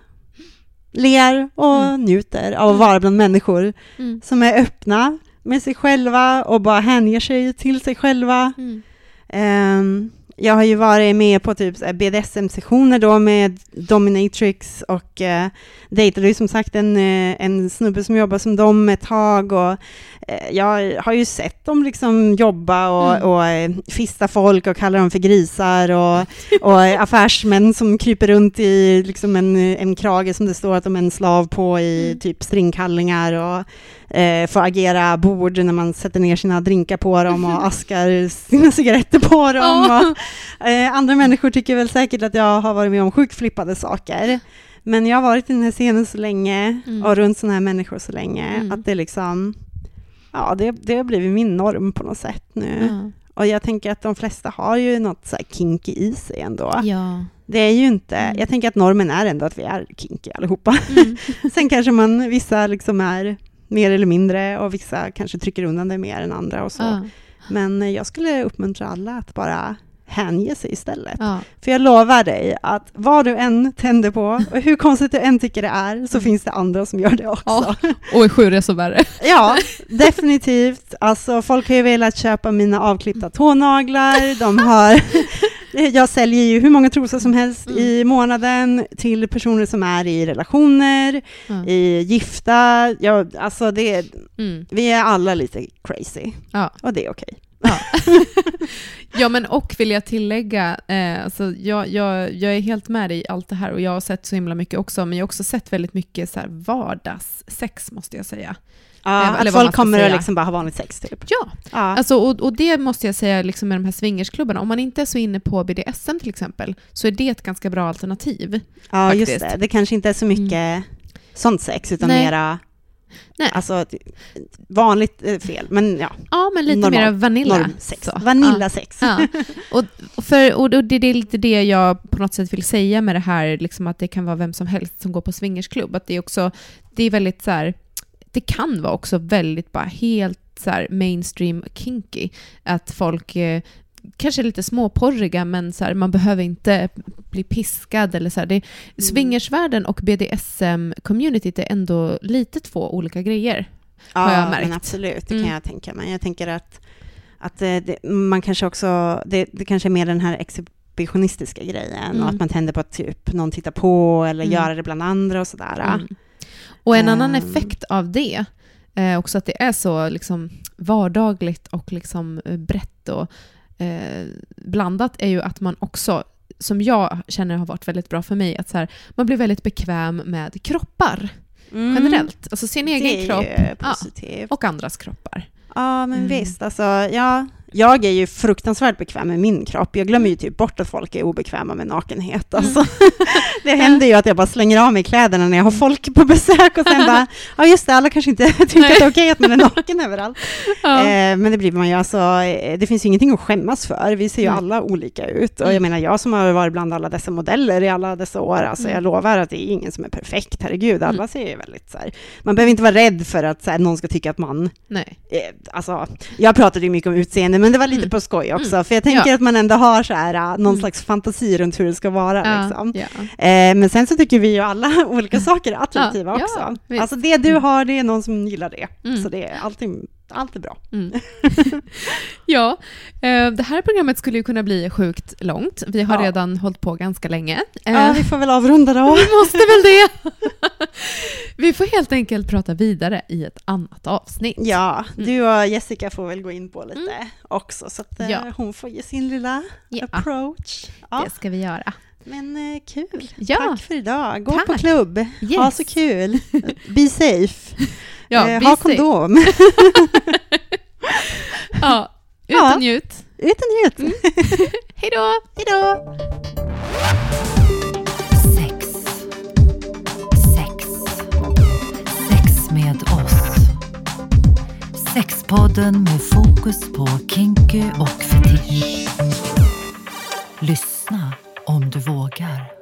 ler och Mm. njuter av att vara bland människor Mm. som är öppna med sig själva och bara hänger sig till sig själva. Mm. Ehm, jag har ju varit med på typ BDSM-sessioner då med Dominatrix och uh, dejtade ju som sagt en, eh, en snubbe som jobbar som dem ett tag och eh, jag har ju sett dem liksom jobba och, Mm. och eh, fista folk och kalla dem för grisar och, och eh, affärsmän som kryper runt i liksom en, en krage som det står att de är en slav på i Mm. typ stringkallingar och eh, får agera bord när man sätter ner sina drinkar på dem och askar sina cigaretter på dem. Och, eh, andra människor tycker väl säkert att jag har varit med om sjukt flippade saker. Men jag har varit i den här scenen så länge Mm. och runt sådana här människor så länge Mm. att det liksom, ja det, det har blivit min norm på något sätt nu. Ja. Och jag tänker att de flesta har ju något så här kinky i sig ändå. Ja. Det är ju inte, Mm. jag tänker att normen är ändå att vi är kinky allihopa. Mm. Sen kanske man, vissa liksom är mer eller mindre och vissa kanske trycker undan det mer än andra och så. Ja. Men eh, jag skulle uppmuntra alla att bara hänge sig istället. Ja. För jag lovar dig att vad du än tänder på och hur konstigt du än tycker det är så finns det andra som gör det också. Ja. Och i sju resor värre. Ja, definitivt. Alltså folk har ju velat köpa mina avklippta tånaglar. De har... Jag säljer ju hur många trosor som helst Mm. i månaden till personer som är i relationer, Ja. i gifta. Ja, alltså det, Mm. vi är alla lite crazy Ja. och det är okej. Ja. ja, men och vill jag tillägga, eh, alltså jag, jag, jag är helt med dig i allt det här och jag har sett så himla mycket också, men jag har också sett väldigt mycket så här vardagssex måste jag säga. Ja, eller vad att folk kommer och liksom bara ha vanligt sex typ. Ja, Ja. alltså, och, och det måste jag säga liksom med de här swingersklubbarna, om man inte är så inne på BDSM till exempel, så är det ett ganska bra alternativ. Ja, just faktiskt. det. Det kanske inte är så mycket sånt sex, utan Nej. mera Nej. Alltså, vanligt eh, fel, men ja, Ja, men lite Normal- mer vanilla. normsex. så. Vanillasex. Ja. Och, och, för, och det, det är lite det jag på något sätt vill säga med det här, liksom att det kan vara vem som helst som går på swingersklubb. Att det är också, det är väldigt så här, det kan vara också väldigt bara helt så här mainstream kinky. Att folk eh, kanske är lite småporriga men så här, man behöver inte bli piskad eller så här. Det, Swingersvärlden och BDSM-communityt är ändå lite två olika grejer. har jag märkt. men absolut, det Mm. kan jag tänka mig. Jag tänker att, att eh, det, man kanske också, det, det kanske är mer den här exhibitionistiska grejen Mm. och att man tänder på att typ någon tittar på eller Mm. göra det bland andra och sådär. Mm. Och en annan Ehm. effekt av det, eh, också att det är så liksom, vardagligt och liksom, eh, brett och eh, blandat, är ju att man också, som jag känner har varit väldigt bra för mig, att så här, man blir väldigt bekväm med kroppar Mm. generellt. Alltså sin egen kropp ja, och andras kroppar. Ja, men Mm. visst. Alltså, ja, Jag är ju fruktansvärt bekväm med min kropp. Jag glömmer ju typ bort att folk är obekväma med nakenhet. Mm. Alltså. det händer ju att jag bara slänger av mig kläderna när jag har folk på besök och sen bara, ja just det, alla kanske inte tycker att det är okej att man är naken överallt. Ja. Eh, men det blir man ju alltså, eh, det finns ju ingenting att skämmas för. Vi ser ju Nej. alla olika ut. Och Mm. jag menar, jag som har varit bland alla dessa modeller i alla dessa år, alltså Mm. jag lovar att det är ingen som är perfekt, herregud. Alla Mm. ser ju väldigt så här, man behöver inte vara rädd för att så här, någon ska tycka att man Nej. Eh, alltså, jag pratade ju mycket om utseende, men det var lite Mm. på skoj också, Mm. för jag tänker Ja. att man ändå har så här, uh, någon Mm. slags fantasi runt hur det ska vara. Ja, Liksom. ja. Eh, men sen så tycker vi ju alla olika saker är attraktiva också. visst. alltså det du har, det är någon som gillar det. Mm. Så det är alltid, allt är bra. Mm. ja, eh, det här programmet skulle ju kunna bli sjukt långt. Vi har Ja. redan hållit på ganska länge. Eh, Ja, vi får väl avrunda då. Vi måste väl det! vi får helt enkelt prata vidare i ett annat avsnitt. Ja, Mm. du och Jessica får väl gå in på lite också, så att eh, Ja. hon får ge sin lilla Ja. approach. Ja, Det ska vi göra. Men eh, kul. Ja. Tack för idag. Gå Tack. på klubb. Ha Yes. så kul. Be safe. Ja, eh, be ha safe. kondom. Ja, ut Ja. och njut. Ut och njut. Hej då! Hej då! Sex. Sex. Sex med oss. Sexpodden med fokus på kinky och fetisch. Om du vågar.